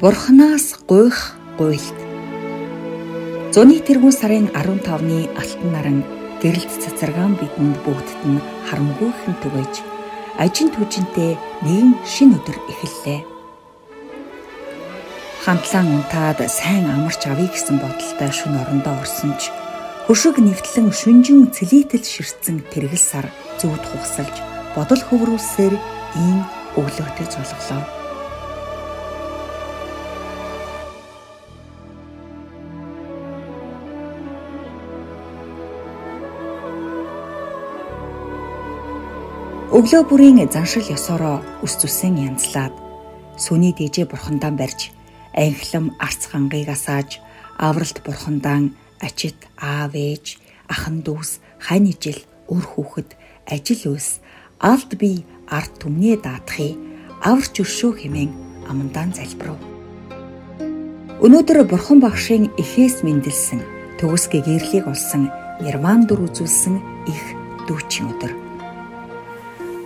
Бурханаас гуйх гуйлт. Зуны тэргүүн сарын 15-ны алтан наран гэрэлт цацаргаан бидэнд бүгдд нь харамгүйхэн түгэж ажин түжинтэй нэгэн шин өдөр эхэллээ. Хамтлан унтаад сайн амарч авъя гэсэн бодолтой шүн орондоо орсон ч хөшиг нэвтлэн шүнжин цэлийтэл ширцэн тэргэл сар зүуд хугасалж бодол хөврүүлсээр ийм өглөөтэй золглоо. Өглөө бүрийн заншил ёсороо өс зүсэн янзлаад сүний дижээ бурхандаа барьж анхлам арц хангыг асааж авралт бурхандаа ачит аав ээж ахан дүүс хань ижил өр хүүхэд ажил үйлс алд би ард түмнээ даатахыг аварч өршөө хэмээн амандаа залбирав. Өнөөдөр бурхан багшийн Эфес мэндэлсэн төгсгөө гэрлийг олсон Нирван дүр үзүүлсэн их дүүчин өдөр.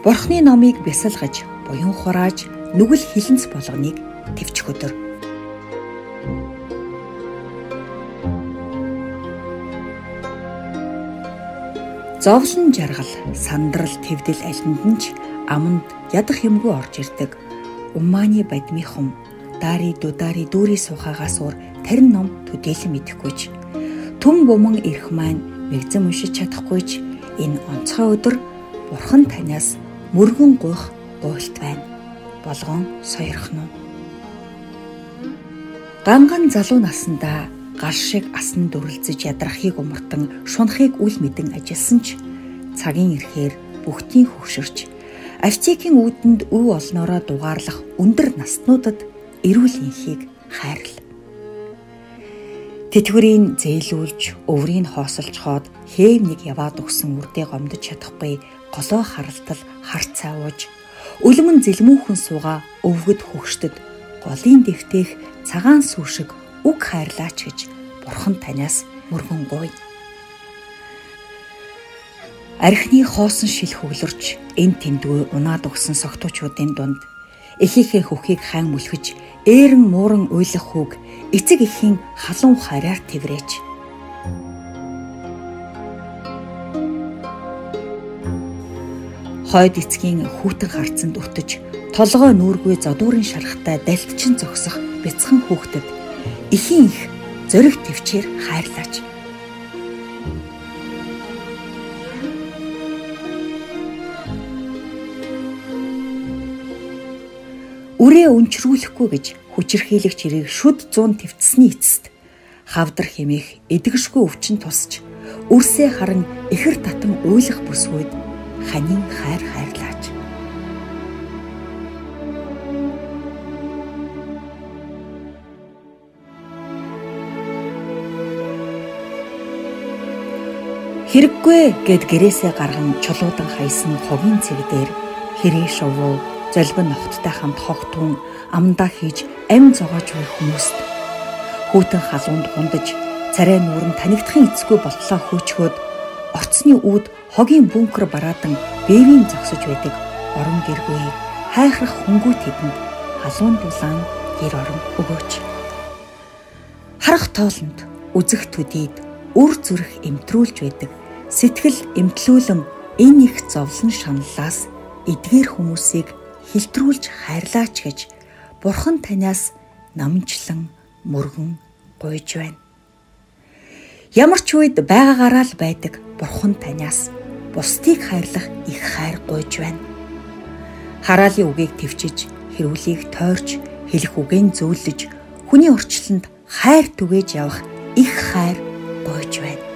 Бурхны номыг бясалгаж, буян хурааж, нүгэл хилэнц болгоныг төвчих өдөр. Зовлон жаргал, сандрал, твдэл алинд нь ч аманд ядах юмгүй орж ирдэг. Умманы бадмихум, дари дудари дүүри сухагаас уур тарин ном төдийлөн мэдэхгүйч. Түн буман ирэх маань мэгзэн уншиж чадахгүйч энэ онцгой өдөр Бурхан танаас мөргөн гуйх гуйлт байна. Болгон сойрхон нь. Ганган залуу насандаа гал шиг асан дүрлзэж ядрахыг умартан шунахыг үл мэдэн ажилласан ч цагийн ирэхээр бүгтийн хөвшөрч Авчикийн үүдэнд өв олноороо дугаарлах өндөр наснуудад эрүүл инхийг хайрл. Тэтгэврийн зээлүүлж, өврийг хоосолж хоод хээв нэг яваад өгсөн үрдээ гомдож чадахгүй голоо харалтал харц цаавууж өлмөн зэлмүүхэн сууга өвгөд хөгшдөд голын дэвтэх цагаан сүү шиг үг хайрлаач гэж бурхан танаас мөргөн гуй. Архины хоосон шил хөглөрч эн тэндгүй унаад өгсөн согтуучуудын дунд эхийнхээ хөхийг хаан мүлхэж ээрэн мууран уйлах хүүг эцэг эхийн халуун хараар тэврээч хойд эцгийн хүүтэн харцанд өтөж толгой нүүргүй зодуурын шарахтай далтчин зогсох бяцхан хүүхдэд ихийн их зориг төвчээр хайрлаач. Үрээ өнчрүүлэхгүй гэж хүчирхийлэгч хэрэг шүд 100 твцсний эцэст хавдар хэмээх эдгэшгүй өвчин тусч үрсээ харан ихэр татан уйлах бүсгүйд ханин хайр хайрлаач. Хэрэггүй гэд гэрээсээ гарган чулуудан хайсан хогийн цэг дээр хэрэг шувуу золбин ногттой хамт хогтун амдаа хийж ам зогоож буй хүмүүст хүүтэн халуунд гундаж царай нүүрэн танигдахын эцгүй болтлоо хөөчхөөд орцны үүд хогийн бункер бараадан бэвийн зогсож байдаг орон гэргүй хайхрах хөнгүү тэдэнд халуун дулаан гэр орон өгөөч. Харах тоолонд үзэх төдийд үр зүрх эмтрүүлж байдаг сэтгэл эмтлүүлэн энэ их зовлон шаналлаас эдгээр хүмүүсийг хилтрүүлж хайрлаач гэж бурхан танаас намжлан мөргөн гуйж байна. Ямар ч үед байгаагаараа л байдаг бурхан танаас бусдыг хайрлах их хайр гуйж байна. Хараалын үгийг төвчж, хэрүүлийг тойрч, хэлэх үгийн зөөлөж, хүний орчлонд хайр түгээж явах их хайр гуйж байна.